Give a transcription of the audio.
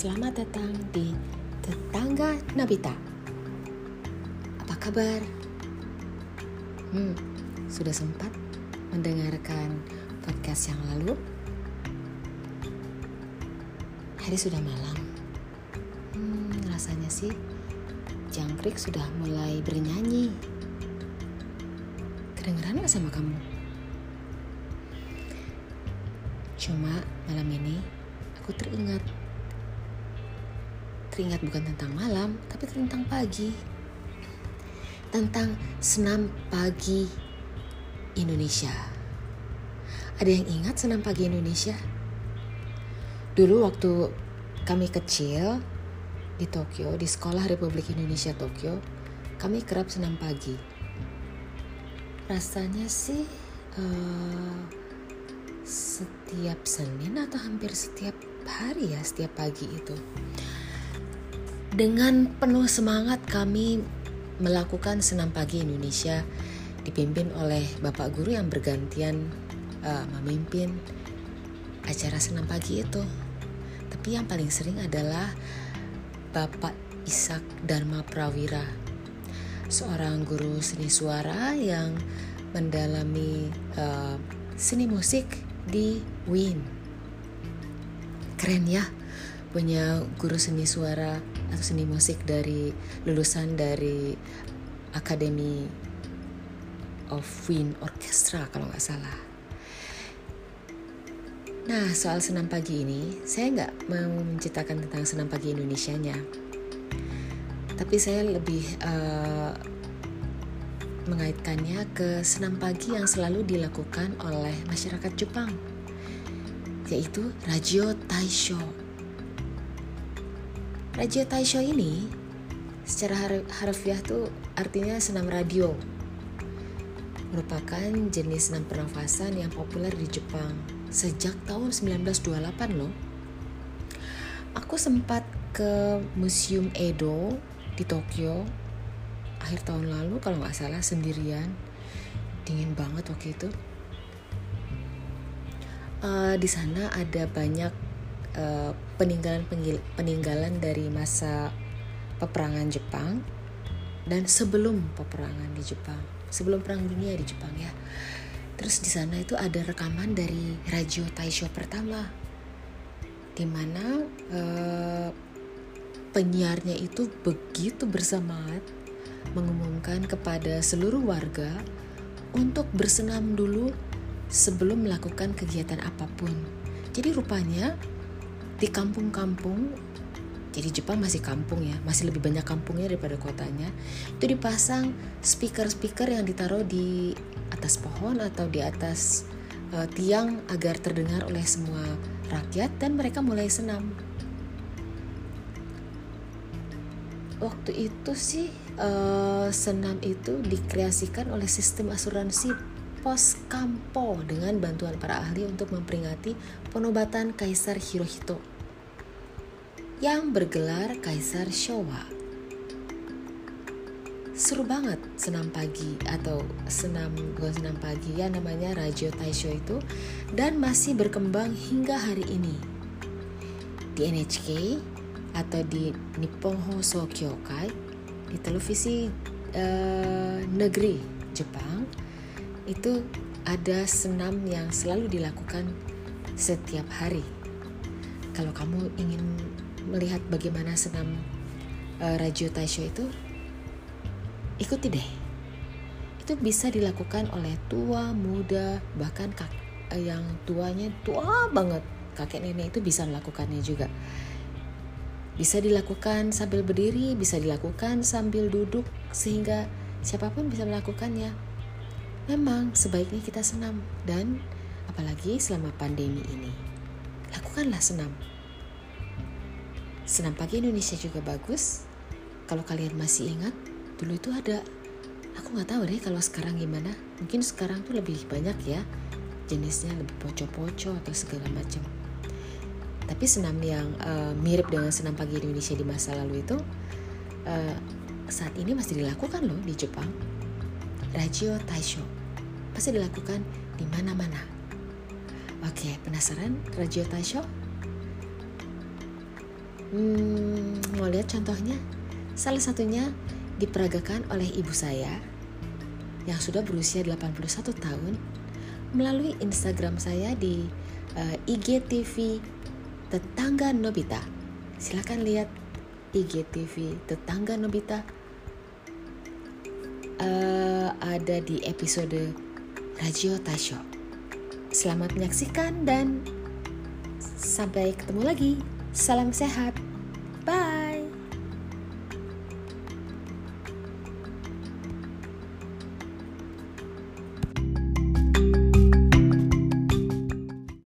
Selamat datang di Tetangga Nabita. Apa kabar? Hmm, sudah sempat mendengarkan podcast yang lalu? Hari sudah malam. Hmm, rasanya sih jangkrik sudah mulai bernyanyi. Kedengeran gak sama kamu? Cuma malam ini aku teringat. Teringat bukan tentang malam, tapi tentang pagi. Tentang senam pagi Indonesia. Ada yang ingat senam pagi Indonesia? Dulu waktu kami kecil di Tokyo, di Sekolah Republik Indonesia Tokyo, kami kerap senam pagi. Rasanya sih uh, setiap Senin atau hampir setiap hari ya setiap pagi itu. Dengan penuh semangat kami melakukan senam pagi Indonesia dipimpin oleh Bapak Guru yang bergantian uh, memimpin acara senam pagi itu. Tapi yang paling sering adalah Bapak Ishak Dharma Prawira, seorang guru seni suara yang mendalami uh, seni musik di Win. Keren ya, punya guru seni suara atau seni musik dari lulusan dari Akademi of Win Orchestra kalau nggak salah. Nah, soal senam pagi ini, saya nggak mau menceritakan tentang senam pagi Indonesia-nya. Tapi saya lebih uh, mengaitkannya ke senam pagi yang selalu dilakukan oleh masyarakat Jepang, yaitu Rajio Taisho. Rajio Taisho ini secara harfiah tuh artinya senam radio. Merupakan jenis senam pernafasan yang populer di Jepang sejak tahun 1928 loh. Aku sempat ke Museum Edo di Tokyo akhir tahun lalu kalau nggak salah sendirian dingin banget waktu itu uh, di sana ada banyak uh, peninggalan peninggalan dari masa peperangan Jepang dan sebelum peperangan di Jepang sebelum perang dunia di Jepang ya terus di sana itu ada rekaman dari Radio Taisho pertama di mana uh, penyiarnya itu begitu bersemangat mengumumkan kepada seluruh warga untuk bersenam dulu sebelum melakukan kegiatan apa pun. Jadi rupanya di kampung-kampung, jadi Jepang masih kampung ya, masih lebih banyak kampungnya daripada kotanya. Itu dipasang speaker-speaker yang ditaruh di atas pohon atau di atas uh, tiang agar terdengar oleh semua rakyat dan mereka mulai senam. Waktu itu sih uh, senam itu dikreasikan oleh sistem asuransi pos kampo dengan bantuan para ahli untuk memperingati penobatan Kaisar Hirohito yang bergelar Kaisar Showa. Seru banget senam pagi atau senam bukan senam pagi ya namanya Rajo Taisho itu dan masih berkembang hingga hari ini. Di NHK atau di Nippon Hoso Kyokai di televisi uh, negeri Jepang itu ada senam yang selalu dilakukan setiap hari. Kalau kamu ingin melihat bagaimana senam uh, Rajo Taisho itu, ikuti deh. Itu bisa dilakukan oleh tua, muda, bahkan kak, uh, yang tuanya tua banget. Kakek nenek itu bisa melakukannya juga. Bisa dilakukan sambil berdiri, bisa dilakukan sambil duduk, sehingga siapa pun bisa melakukannya. Memang sebaiknya kita senam, dan apalagi selama pandemi ini. Lakukanlah senam. Senam pagi Indonesia juga bagus. Kalau kalian masih ingat, dulu itu ada, aku nggak tahu deh kalau sekarang gimana. Mungkin sekarang tuh lebih banyak ya, jenisnya lebih poco-poco atau segala macam tapi senam yang uh, mirip dengan senam pagi Indonesia di masa lalu itu uh, saat ini masih dilakukan loh di Jepang. Rajio Taisho masih dilakukan di mana-mana. Oke, penasaran Rajio Taisho? Hmm, mau lihat contohnya salah satunya diperagakan oleh ibu saya yang sudah berusia 81 tahun melalui Instagram saya di uh, eh, IGTV Tetangga Nobita. Silahkan lihat IGTV Tetangga Nobita. Uh, ada di episode Radio Tasho. Selamat menyaksikan dan sampai ketemu lagi. Salam sehat.